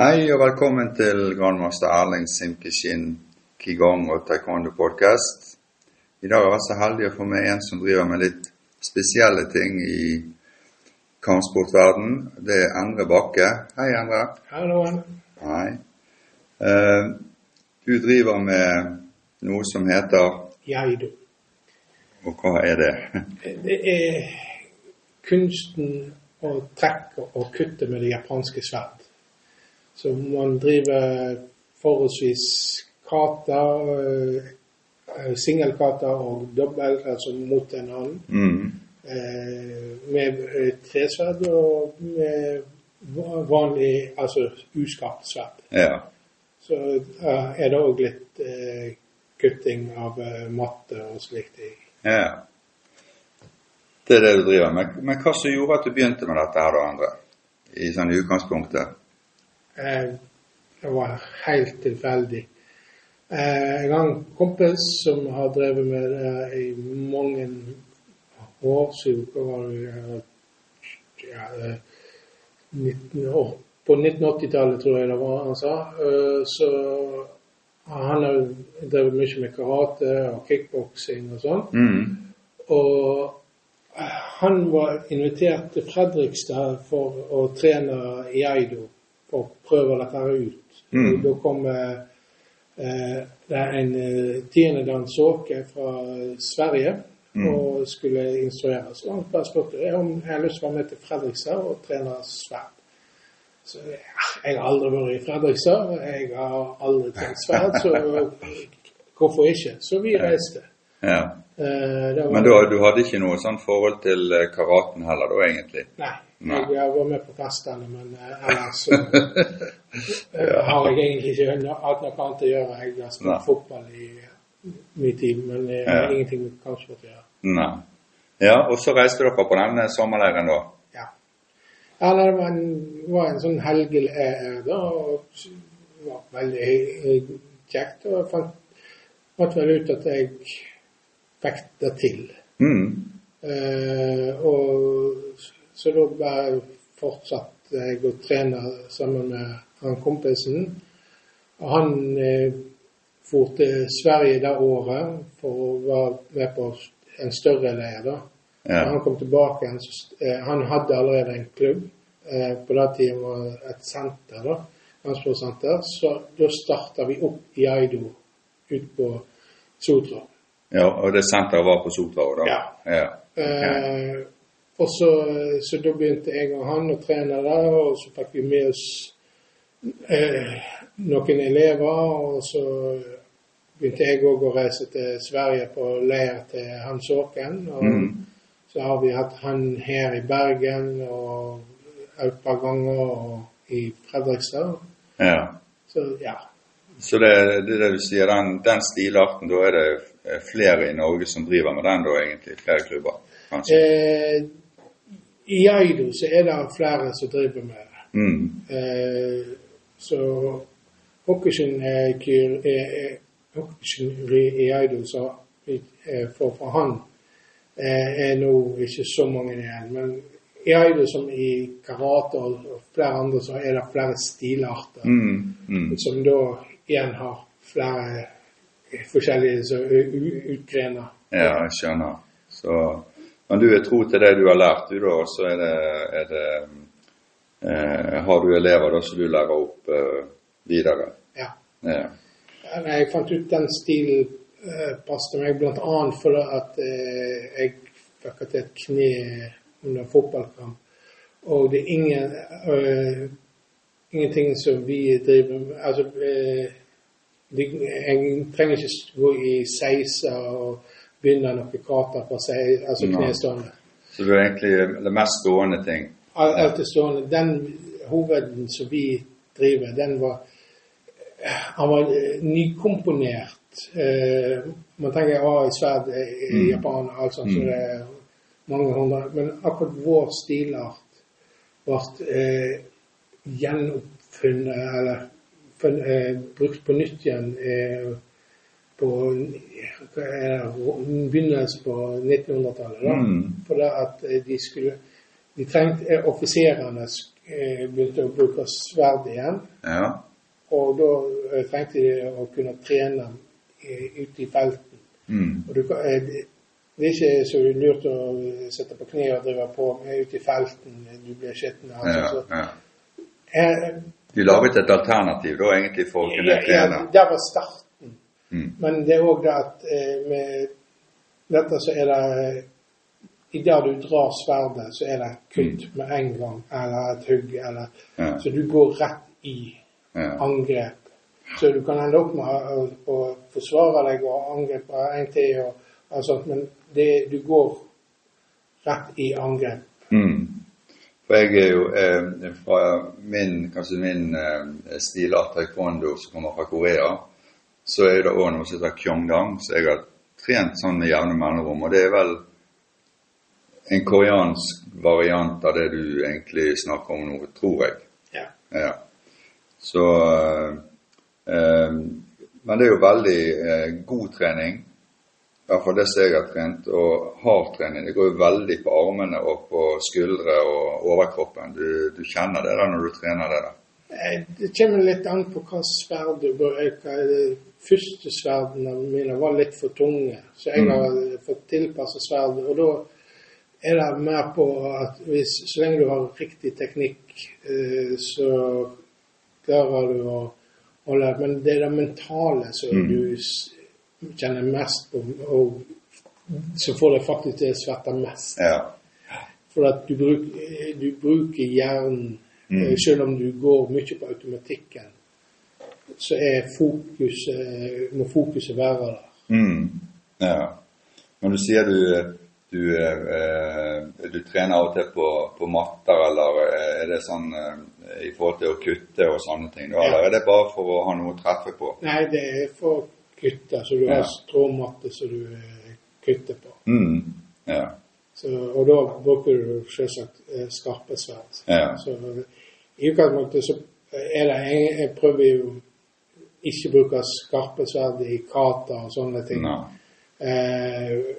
Hei og velkommen til grandmaster Erling Simkishin Qigong og Taekwondo podcast. I dag har jeg vært så heldig å få med en som driver med litt spesielle ting i kampsportverden. Det er Endre Bakke. Hei, Endre. Hallo. Hei. Uh, du driver med noe som heter Jaido. Og hva er det? Det er kunsten å trekke og kutte med det japanske sverd. Så man driver forholdsvis kata, eh, singelkata og dobbel, altså mot en annen. Mm. eh, Med eh, tresverd og med vanlig, altså uskapt sverd. Ja. Så eh, er det òg litt eh, kutting av eh, matte og slikt i. ja. Det er det du driver med. Men hva som gjorde at du begynte med dette her da, Andre? I sånn utgangspunktet? Eh, Det var helt tilfeldig. En Jeg har en kompis som har drevet med det i mange år, det eh, ja, eh, 19 år. På 1980-tallet, tror jeg det var han sa. Eh, Så han har drevet mye med karate og kickboksing og sånn. Mm. Og eh, han var invitert til Fredrikstad for å trene i Aido, for prøver prøve dette ut. Mm. Da kom eh, det er en eh, tiendedan Såke fra Sverige Mm. og skulle instrueres. Og han bare spurte om jeg har lyst til å være med til Fredrikstad og trene sverd. Så ja, jeg har aldri vært i Fredrikstad, jeg har aldri trent sverd, så hvorfor ikke? Så vi reiste. Ja. Eh, var- Men da, du hadde ikke noe sånn forhold til eh, karaten heller da, egentlig? Nei. Nei. Jeg har vært med på festene, men eh, ellers så ja. har jeg egentlig ikke hatt noe annet å gjøre. Jeg har spilt Nei. fotball i mye tid, men har Ja. ingenting med kampsport å gjøre. Nei. Ja, og så reiste dere på denne sommerleiren da? Ja. Eller det var en, var en sånn helgelære da, og det var veldig kjekt. Og jeg fant, fant vel ut at jeg fikk det til. Mm. Eh, og så da bare fortsatte jeg å trene sammen med han kompisen. Og han eh, til Sverige det året for å være med på en større leir. da. Ja. Han kom tilbake igjen, eh, Han hadde allerede en klubb. Eh, på den tiden var et senter, da. Landsportsenter. Så da starta vi opp i Aido ute på Sotra. Ja, og det senteret var på Sotra da? Ja. ja. Eh, og så, så da begynte jeg og han å trene der, og så fikk vi med oss eh, noen elever. Og så begynte jeg òg å reise til Sverige på leir til Hans Åken. Og Mm. så har vi hatt han her i Bergen og et par ganger og i Fredrikstad. ja. Så ja. Så det, det er det du sier, den, den stilarten, da er det flere i Norge som driver med den da, egentlig? Flere klubber, kanskje? Eh, I Aido så er det flere som driver med det. Mm. Eh, så er er- er- Hokkeshin i Aido, så vi for, for han eh, er nå ikke så mange igjen. Men i Aido som i karate og og flere andre, så er det flere stilarter. Mm. Mm. Som da igjen har flere eh, forskjellige så, utgrener. Ja, jeg skjønner. Så, men du er tro til det du har lært, du da, og så er det, er det eh, Har du elever da som du lærer opp eh, videre? Ja. Ja. Ja, nei, Jeg fant ut den stilen eh, passet meg bl.a. fordi at eh, jeg fikk et kne under fotballkamp. Og det er ingen, øh, ingenting som vi driver med Altså, eh, det, jeg trenger ikke gå i seiser og begynne noe kata på seg, altså knestående. Så det er egentlig det mest stående ting? Alt, Alt det stående. Den hoveden som vi driver, den var Han var nykomponert. Eh, man tenker ah, i sverd i Mm. Japan, alt sånt, så Mm. det er mange hundre. Men akkurat vår stilart ble eh, gjenoppfunnet, eller brukt på nytt igjen på begynnelsen på 1900-tallet. da. Mm. For at de skulle De trengte eh, Offiserene eh, begynte å bruke sverd igjen. Ja. Og da eh, trengte de å kunne trene ute i felten. Mm. Og du, det er ikke så lurt å sette på kne og drive på ute i felten. Du blir skitten. Altså, Ja, ja. De laget et alternativ da egentlig for å kunne ja, ja, det var starten. Mm. Men det er òg det at eh, med dette så er det I det du drar sverdet, så er det kutt kutt med en gang, eller et hugg, eller Ja. Så du går rett i Ja. angrep. Så du kan ende opp med å, å forsvare deg og angripe en til, og, og sånt, men det, du går rett i angrep. For jeg er jo eh, fra min, kanskje min eh, stilart taekwondo som kommer fra Korea, så er det òg noe som heter kyongdang, så jeg har trent sånn med jevne mellomrom. Og det er vel en koreansk variant av det du egentlig snakker om nå, tror jeg. Ja. Ja. Så eh, eh, Men det er jo veldig eh, god trening. I hvert fall det som jeg har trent. Og hard trening. Det går jo veldig på armene og på skuldre og overkroppen. Du, du kjenner det da når du trener det. da. Det kommer litt an på hva sverd du bruker. De første sverdene mine var litt for tunge, så jeg Mm. har fått tilpasset sverd. Og da er det mer på at hvis, så lenge du har riktig teknikk, eh, så klarer du å holde Men det er det mentale som Mm. du kjenner mest på, og som får deg faktisk til å svette mest. Ja. For at du, bruk, eh, du bruker hjernen, Mm. eh, selv om du går mye på automatikken, så fokuset, må fokuset være der. Mm. ja. Når du sier du, du, eh, du trener av og til på, på matter, eller er det sånn eh, i forhold til å kutte og sånne ting? Ja. Eller er det bare for å ha noe å treffe på? Nei, det er for å kutte. så du Ja. har stråmatte som du eh, kutter på. Mm. Ja. Så, og da bruker du selvsagt eh, skarpe sverd. Ja. Så i utgangspunktet så er det jeg, jeg prøver jo ikke å bruke skarpe sverd i kata og sånne ting. No. Eh,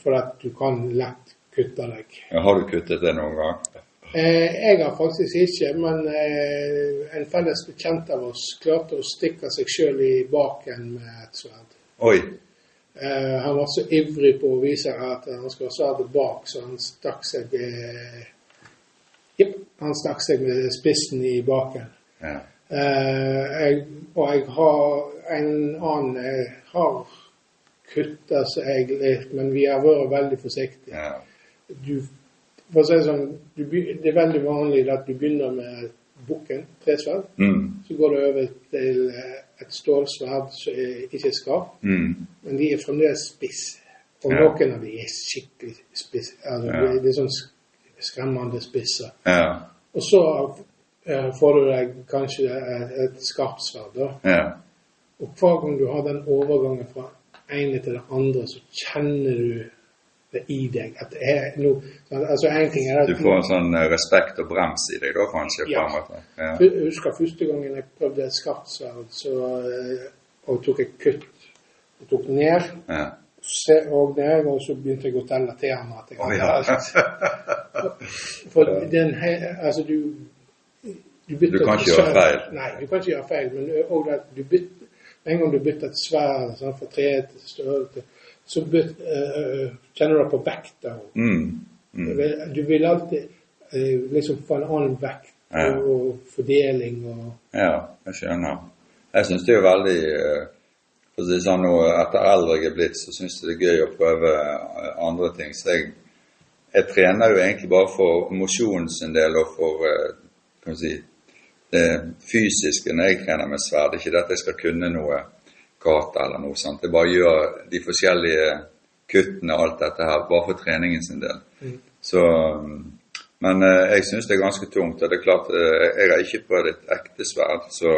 for at du kan lett kutte deg. Ja, Har du kuttet det noen gang? Eh, jeg har faktisk ikke, men eh, en felles bekjent av oss klarte å stikke seg sjøl i baken med et sverd. Oi. Eh, han var så ivrig på å vise at han skulle ha det bak, så han stakk seg eh, Jepp, han stakk seg med spissen i baken. Ja. Eh, jeg, og jeg har en annen Jeg har kutta seg litt, men vi har vært veldig forsiktige. ja. du, for å si det sånn, du, det er veldig vanlig at du begynner med bukken, tresverd. Mm. Så går du over til eh, et stålsverd som er i skarpt, Mm. men de er fremdeles spisse. Og Ja. noen av de er skikkelig spisse. Altså, Ja. det, er sånn skremmende spisse. Ja. Og så uh, får du deg kanskje et, et skarpt sverd. Ja. Og hver gang du har den overgangen fra ene til det andre, så kjenner du i deg. At er noe sånn, Altså, en ting er at Du får en sånn eh, respekt og brems i deg da, kanskje? Ja. Ja. Jeg husker første gangen jeg prøvde et skarpt sverd, så eh, og tok et kutt og tok ned, Ja. se, og ned, og så begynte jeg å telle til ham at jeg hadde ja. alt. For den he- Altså, du Du, Du kan ikke gjøre feil. Nei, du kan ikke gjøre feil, men også at du bytter en gang du bytter et sverd sånn, fra tre til størrelse, så byt, eh, kjenner du deg på vekta. Mm. Mm. Du vil alltid eh, liksom få en annen vekt Ja. og, fordeling og Ja, jeg skjønner. Jeg syns det er veldig eh, For å si sånn nå, etter eldre jeg er blitt, så syns jeg det er gøy å prøve eh, andre ting. Så jeg, jeg trener jo egentlig bare for mosjonen sin del og for eh, kan vi si, det fysiske når jeg trener med sverd. Ikke det at jeg skal kunne noe kata eller noe sånt. Det bare gjør de forskjellige kuttene og alt dette her bare for treningen sin del. Så, mm, men eh, jeg syns det er ganske tungt. og det er klart, eh, Jeg har ikke prøvd et ekte sverd, så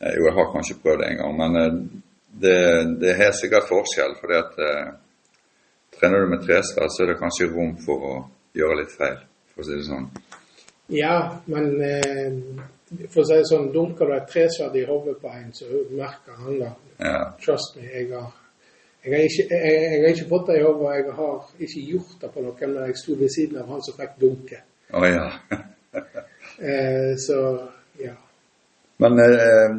eh, Jo, jeg har kanskje prøvd det en gang, men det, det er helt sikkert forskjell. fordi at Trener du med tresverd, så er det kanskje rom for å gjøre litt feil, for å si det sånn. Ja, men for å si det sånn, dunker du et tresverd i hodet på en, så merker han det. Ja. Trust me, jeg har jeg har, ikke, jeg, jeg har ikke fått det i hodet, jeg har ikke gjort det på noen, men jeg sto ved siden av han som fikk dunke. Oh, ja. Eh, så ja. Men eh,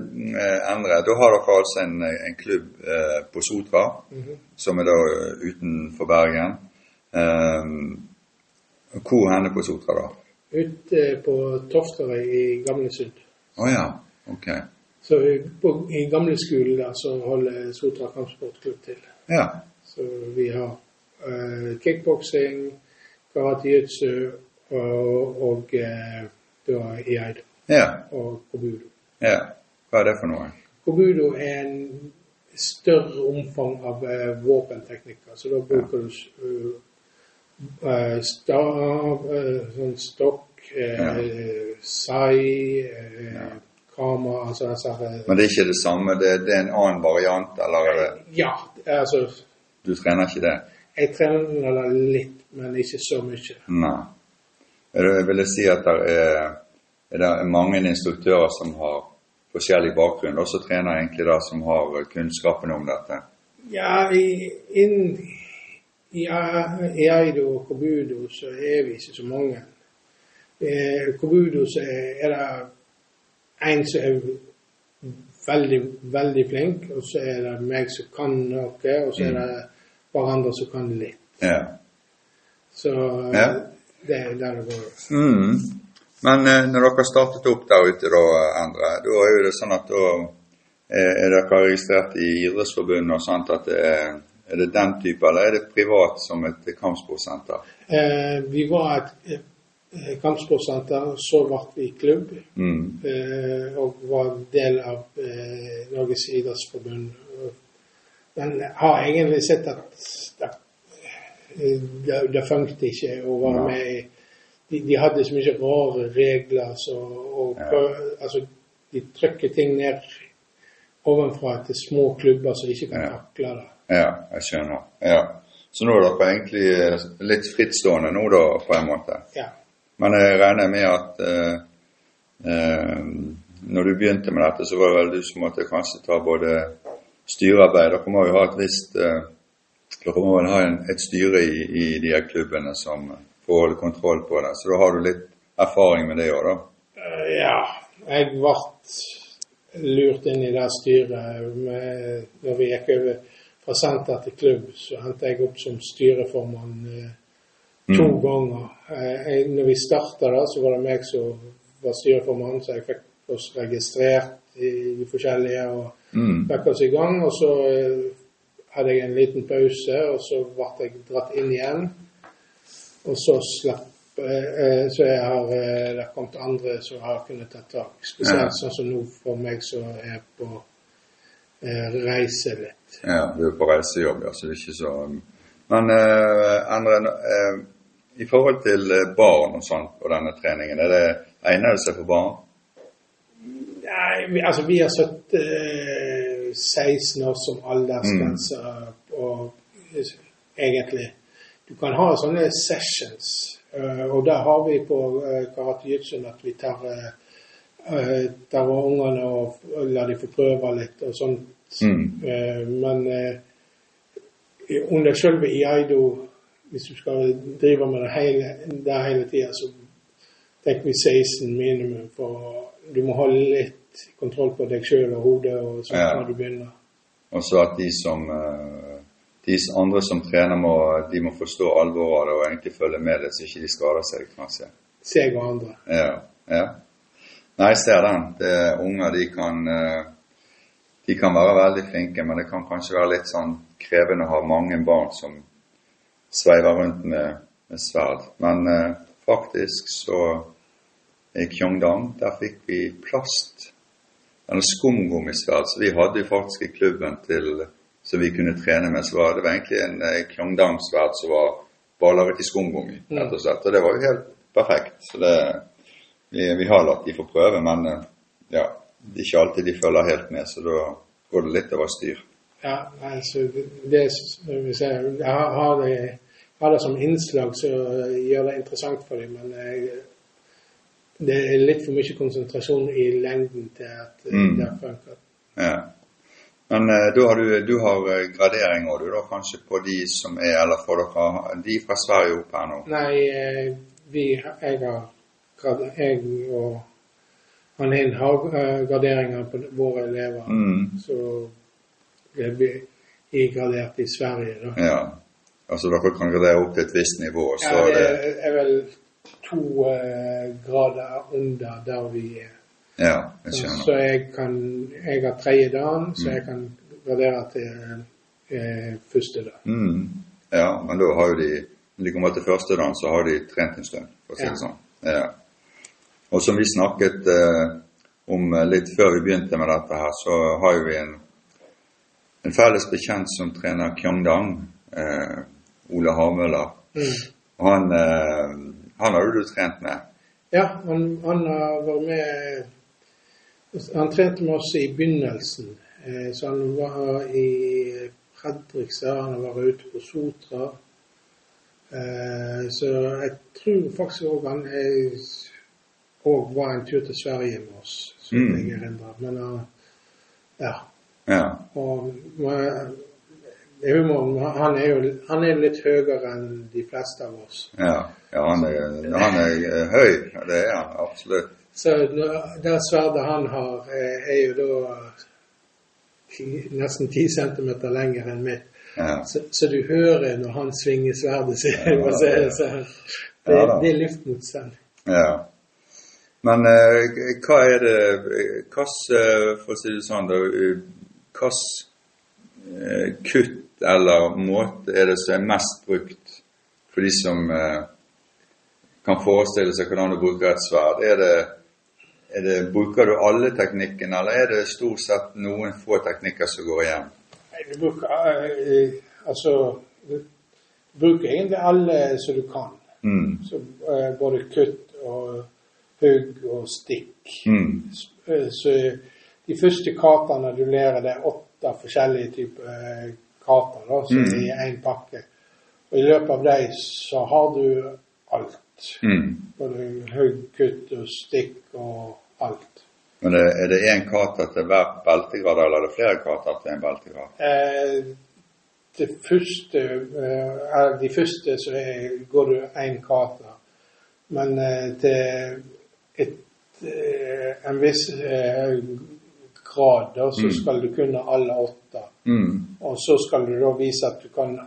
Endre, da har dere altså en, en klubb eh, på Sotra, som er da utenfor Bergen. Eh, hvor henne på Sotra, da? Ute på Tofterøy i Gamlesund. Å ja, ok. Så vi- på, i gamleskolen der så holder Sotra kampsportklubb til. Ja. Så vi har uh, kickboksing, karate-jutsu og, og har da iaido ja. og kobudo. Ja. Hva er det for noe? Kobudo er en større omfang av uh, våpenteknikker, så da bruker du uh, uh, stav, uh, sånn stokk, ja. sai, uh, kama, altså her Men det er ikke det samme, det, det er en annen variant, eller er det, Ja, altså du trener ikke det? Jeg trener det litt, men ikke så mye. Nei. Jeg vil si at det er, er det mange instruktører som har forskjellig bakgrunn, og som trener egentlig det som har kunnskapen om dette. Ja, i, inn, i, A- i Eido og Kobudo så er vi ikke så mange. I Kobudo så er, det en som er veldig, veldig flink, og så er det meg som kan noe, og så er det hverandre som kan litt. Ja. Så Ja. det er der det går. Mm. Men eh, når dere startet opp der ute, da, Endre, da er jo det sånn at da eh, er dere registrert i Idrettsforbundet og sånt at det er, er det den type, eller er det privat som et kampsportsenter? Eh, vi var et eh, kampsportsenter, så ble vi klubb. Mm. eh, og var del av eh, Norges idrettsforbund. Men har egentlig sett at det, det, det funket ikke å være ja. med i de, de hadde så mye rare regler, så og Ja. altså, de trykker ting ned ovenfra til små klubber som ikke kan takle det. Ja, jeg skjønner. Ja. Så nå er dere egentlig eh, litt frittstående nå, da, på en måte? Ja. Men jeg regner med at eh, eh, når du begynte med dette, så var det vel du som måtte kanskje ta både styrearbeid Dere må jo ha et visst eh, Dere må vel ha en, et styre i, i de her klubbene som får kontroll på det. Så da har du litt erfaring med det òg, da. Eh, ja. Jeg ble lurt inn i det styret. Med, når vi gikk over fra senter til klubb, så endte jeg opp som styreformann eh, to ganger. Eh, når vi starta da, så var det meg som var styreformann, så jeg fikk oss registrert i de forskjellige og Mm. fikk oss i gang. Og så eh, hadde jeg en liten pause, og så ble jeg dratt inn igjen. Og så slapp eh, eh, Så jeg har eh, det har kommet andre som har kunnet ta tak. Spesielt Ja. sånn som nå for meg som er på eh, reise litt. Ja, du er på reisejobb, ja, så det er ikke så Men eh, Endre, eh, i forhold til eh, barn og sånt og denne treningen, er det egner det seg for barn? Nei, vi, altså vi har satt eh, 16 år som aldersgrense og eh, egentlig Du kan ha sånne sessions, eh, og der har vi på eh, Karate Jitsun at vi tar eh, eh, tar ungene og, la de få prøve litt og sånt. Mm. Eh, men eh, under selve Iaido, hvis du skal drive med det hele, der hele tida, så tenker vi 16 minimum. For du må ha litt kontroll på deg sjøl og hodet og sånt Ja. når du begynner. Og så at de som eh, de andre som trener, må, de må forstå alvoret og egentlig følge med det, så ikke de skader seg, kanskje. Seg og andre. Ja. ja. Nei, jeg ser den. Det er unger, de kan eh, de kan være veldig flinke, men det kan kanskje være litt sånn krevende å ha mange barn som sveiver rundt med, med sverd. Men eh, faktisk så i Kyongdang, der fikk vi plast, eller skumgummisverd, så vi hadde jo faktisk i klubben til som vi kunne trene med. Så var det var egentlig en eh, Kyongdang-sverd som var bare laget i skumgummi, rett og slett. Og det var jo helt perfekt. Så det, vi, vi har latt de få prøve, men eh, ja, det er ikke alltid de følger helt med, så da går det litt over styr. Ja, altså det, hvis jeg har, har, det, har det som innslag, så gjør det interessant for dem. Men jeg, det er litt for mye konsentrasjon i lengden til at Mm. det funker. Ja. Men eh, da har du, du har eh, gradering òg, du da kanskje på de som er Eller får dere de fra Sverige opp her nå? Nei, eh, vi, jeg har jeg og han inn har eh, graderinger på våre elever. Mm. Så ble vi gradert i Sverige, da. Ja. Altså dere kan gradere opp til et visst nivå, så Ja, det det er vel to uh, grader under der vi er. Ja, jeg Så skjønner. jeg kan Jeg har tredje dagen, så jeg kan gradere til uh, første dag. Mm. Ja, men da har jo de Når de kommer til første dagen, så har de trent en stund, for å si Ja. det sånn. Ja. Og som vi snakket eh, om eh, litt før vi begynte med dette her, så har vi en, en felles bekjent som trener Kyongdang, eh, Ole Havmøller. Mm. Han, eh, han har du trent med. Ja, han, han vært med Han trente med oss i begynnelsen. Eh, så han var i Fredrikstad, han har vært ute på Sotra. Eh, så jeg tror faktisk òg han òg var en tur til Sverige med oss, så Mm. jeg erindrer. Men uh, ja. Ja. Og er humoren, han er jo han er litt høyere enn de fleste av oss. Ja, ja han, er, han er eh, høy. Det er han absolutt. Så det sverdet han har, eh, er jo da nesten ti centimeter lenger enn mitt. Ja. Så, så du hører når han svinger sverdet sitt. Ja, det sånn. Det, det er luftmotstand. Ja. Men eh, hva er det Hvilken, for å si det sånn, hvilke hvilken kutt eller måte er det som er mest brukt for de som eh, kan forestille seg hvordan du bruker et sverd? Er det, er det, bruker du alle teknikkene, eller er det stort sett noen få teknikker som går igjen? Du bruker eh, altså du bruker egentlig alle som du kan. Mm. Så, eh, både kutt og hugg og stikk. Mm. Eh, Så de første katene du lærer, det er åtte forskjellige typer kater da, som Mm. i én pakke. Og i løpet av dem så har du alt. Mm. Både hugg, kutt og stikk og alt. Men er det én kata til hver beltegrad, eller er det flere kater til en beltegrad? Eh, det første, eh, de første så går du én kater. Men eh, til et, eh, en viss eh, grad da, så Mm. skal du kunne alle åtte. Mm. Og så skal du da vise at du kan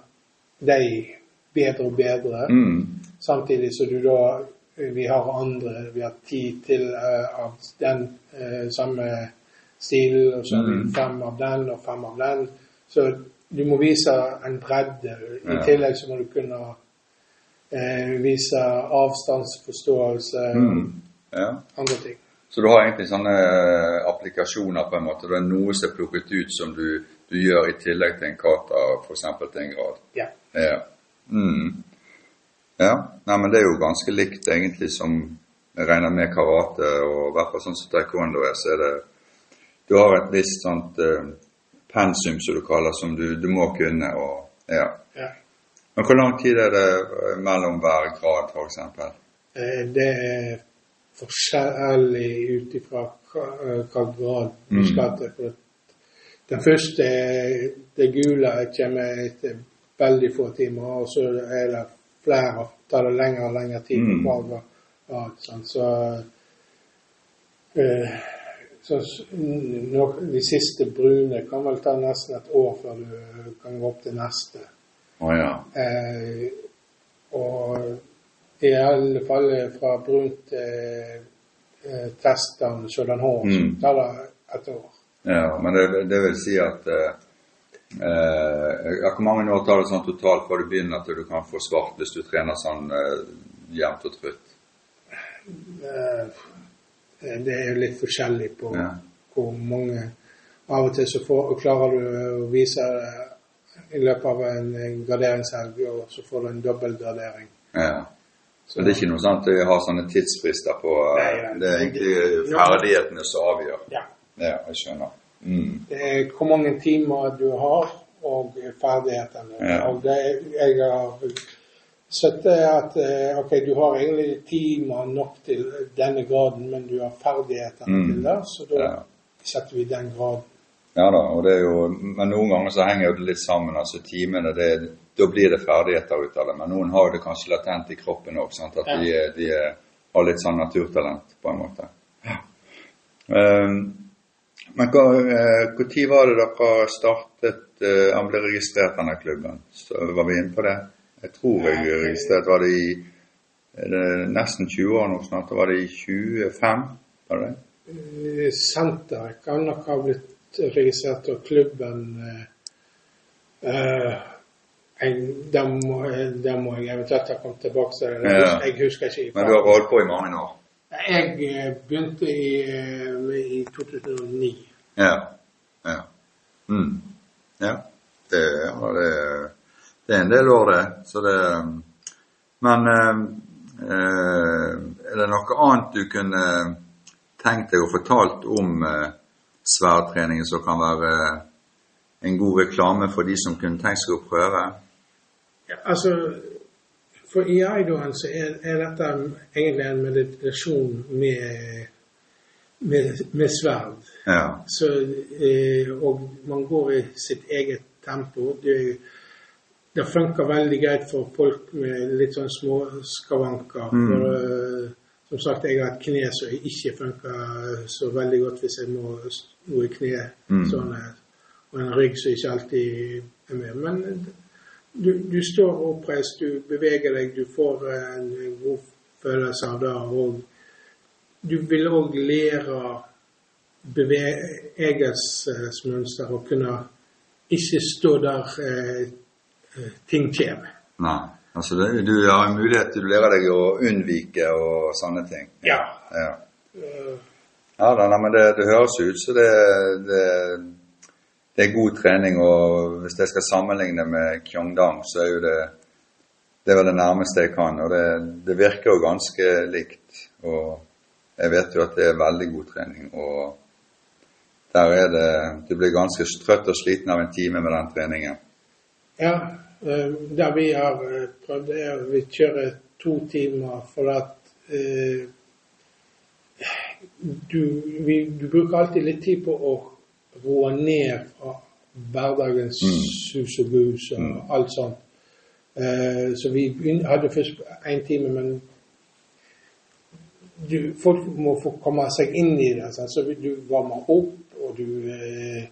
de bedre og bedre. Mm. Samtidig så du da Vi har andre, vi har ti til eh, av den eh, samme stilen, og så har vi Mhm. fem av den og fem av den. Så du må vise en bredde. I Ja. tillegg så må du kunne eh, vise avstandsforståelse Mm. Ja. andre ting. Så du har egentlig sånne eh, applikasjoner på en måte. Det er noe som er plukket ut som du, du gjør i tillegg til en kata, f.eks. til en grad. Ja. Ja. Mm. ja. Nei, men det er jo ganske likt egentlig som jeg regner med karate, og i hvert fall sånn som taekwondo er, så er det Du har et visst sånt uh, pensum, som du kaller som du, du må kunne, og ja. ja. Men hvor lang tid er det mellom hver grad, f.eks.? Eh, det er forskjellig ut ifra hva, grad du skal til. For den første, det gule, kommer etter veldig få timer, og så er det flere, tar det lengre og lengre tid på Mm. hver grad. sant? Så, eh, så s- de siste brune kan vel ta nesten et år før du kan gå opp til neste. Oh, ja. Eh, og i alle fall fra brunt eh, testen sådan hår, Mm. så tar det et år. Ja, men det, det vil si at eh, eh, Hvor mange år tar det sånn totalt før du begynner til du kan få svart hvis du trener sånn eh, jevnt og trutt? Eh, det er jo litt forskjellig på Ja. hvor mange Av og til så får, klarer du å vise det i løpet av en, en graderingshelg, og så får du en dobbeltgradering. Ja. Så det er ikke noe sånt at vi har sånne tidsfrister på eh, Nei. Det er egentlig ferdighetene som avgjør. Ja. Ja, jeg skjønner. Mm. Det er hvor mange timer du har, og ferdighetene. Ja. Og det, jeg har sett er at eh, ok, du har egentlig timer nok til denne graden, men du har ferdighetene Mm. til det, så da setter vi den graden. Ja da, og det er jo, men noen ganger så henger det litt sammen. altså Timene, det, da blir det ferdigheter ut av det. Men noen har det kanskje latent i kroppen òg. At Ja. de, de har litt sånn naturtalent, på en måte. Ja. Um, men når var det dere startet uh, Han ble registrert, denne klubben? Så var vi inne på det? Jeg tror jeg registrert Var det i det nesten 20 år nå snart? Var det i 25? Var det? Senteret kan nok ha blitt registrert, og klubben uh, det må, må, jeg eventuelt ha kommet tilbake Så Jeg, ja. jeg husker ikke. Men du har holdt på i mange år? Jeg eh, begynte i, eh, i 2009. Ja. Ja. Mm. ja. Det, det, det, er en del år, det. Så det Men eh, er det noe annet du kunne tenkt deg å fortalt om sverdtreningen som kan være en god reklame for de som kunne tenkt seg å prøve? Ja, altså, for i Eidoen så er, er, dette egentlig en meditasjon med, med, med sverd. Ja. Så, eh, og man går i sitt eget tempo. Det, det funker veldig greit for folk med litt sånn små skavanker. Mm. For, uh, som sagt, jeg har et kne som ikke funker så veldig godt hvis jeg må gå i kne. Mm. Sånn, og en rygg som ikke alltid er med. Men du, du, står oppreist, du beveger deg, du får en, en god følelse av det. Og du vil òg lære bevegelsesmønster og kunne ikke stå der eh, eh ting kommer. Nei. Altså det, du har en mulighet til å lære deg å unnvike og sånne ting. Ja. Ja, ja da, nei, men det, det høres ut så det, det det er god trening. Og hvis jeg skal sammenligne med Kyongdang, så er jo det det er vel det nærmeste jeg kan. Og det, det, virker jo ganske likt. Og jeg vet jo at det er veldig god trening. Og der er det Du blir ganske trøtt og sliten av en time med den treningen. Ja, eh, det vi har eh, prøvd, er at vi kjører to timer for at eh, du, vi, du bruker alltid litt tid på å roe ned fra hverdagens mm. sus og bus og mm. alt sånt. Uh, så vi hadde først én time, men du, folk må få komme seg inn i det. Altså. Så du varmer opp, og du uh,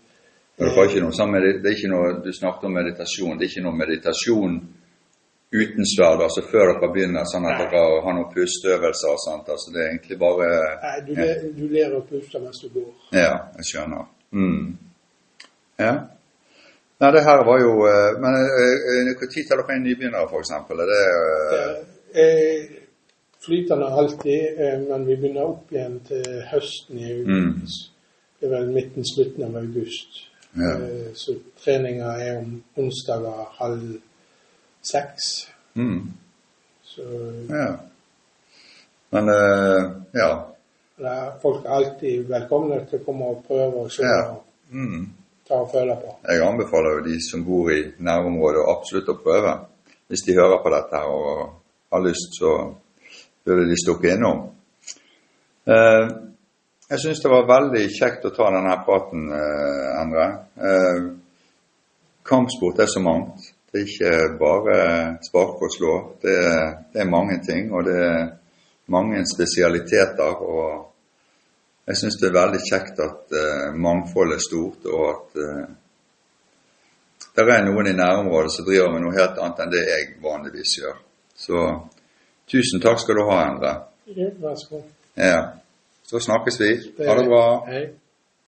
det, ikke noe, det er ikke noe Du snakket om meditasjon. Det er ikke noe meditasjon uten sverd, altså før dere begynner, sånn at Nei. dere har noen pusteøvelser og sånt. altså Det er egentlig bare Nei, du, ja. du lærer å puste mens du går. Ja, jeg skjønner. Mm. Ja. Nei, det her var jo eh, Men når eh, eh, tar dere inn nybegynnere, f.eks.? Er det er Flytende alltid, men vi begynner opp igjen til høsten i august. Mm. Det er vel midten-slutten av august. Ja. Så treninga er om onsdager halv seks. Mm. Så Ja. Men ja. Folk er alltid velkomne til å komme og prøve og se. Ja. Mm ta og føle på. Jeg anbefaler jo de som bor i nærområdet absolutt å prøve. Hvis de hører på dette og har lyst, så burde de stukke innom. Eh, jeg syns det var veldig kjekt å ta denne praten, eh, Endre. Eh, kampsport er så mangt. Det er ikke bare spark og slå. Det det er mange ting, og det er mange spesialiteter. og jeg syns det er veldig kjekt at uh, mangfoldet er stort, og at uh, det er noen i nærområdet som driver med noe helt annet enn det jeg vanligvis gjør. Så tusen takk skal du ha, Endre. Ja, vær så god. Ja. Så snakkes vi. Ha det bra. Hei.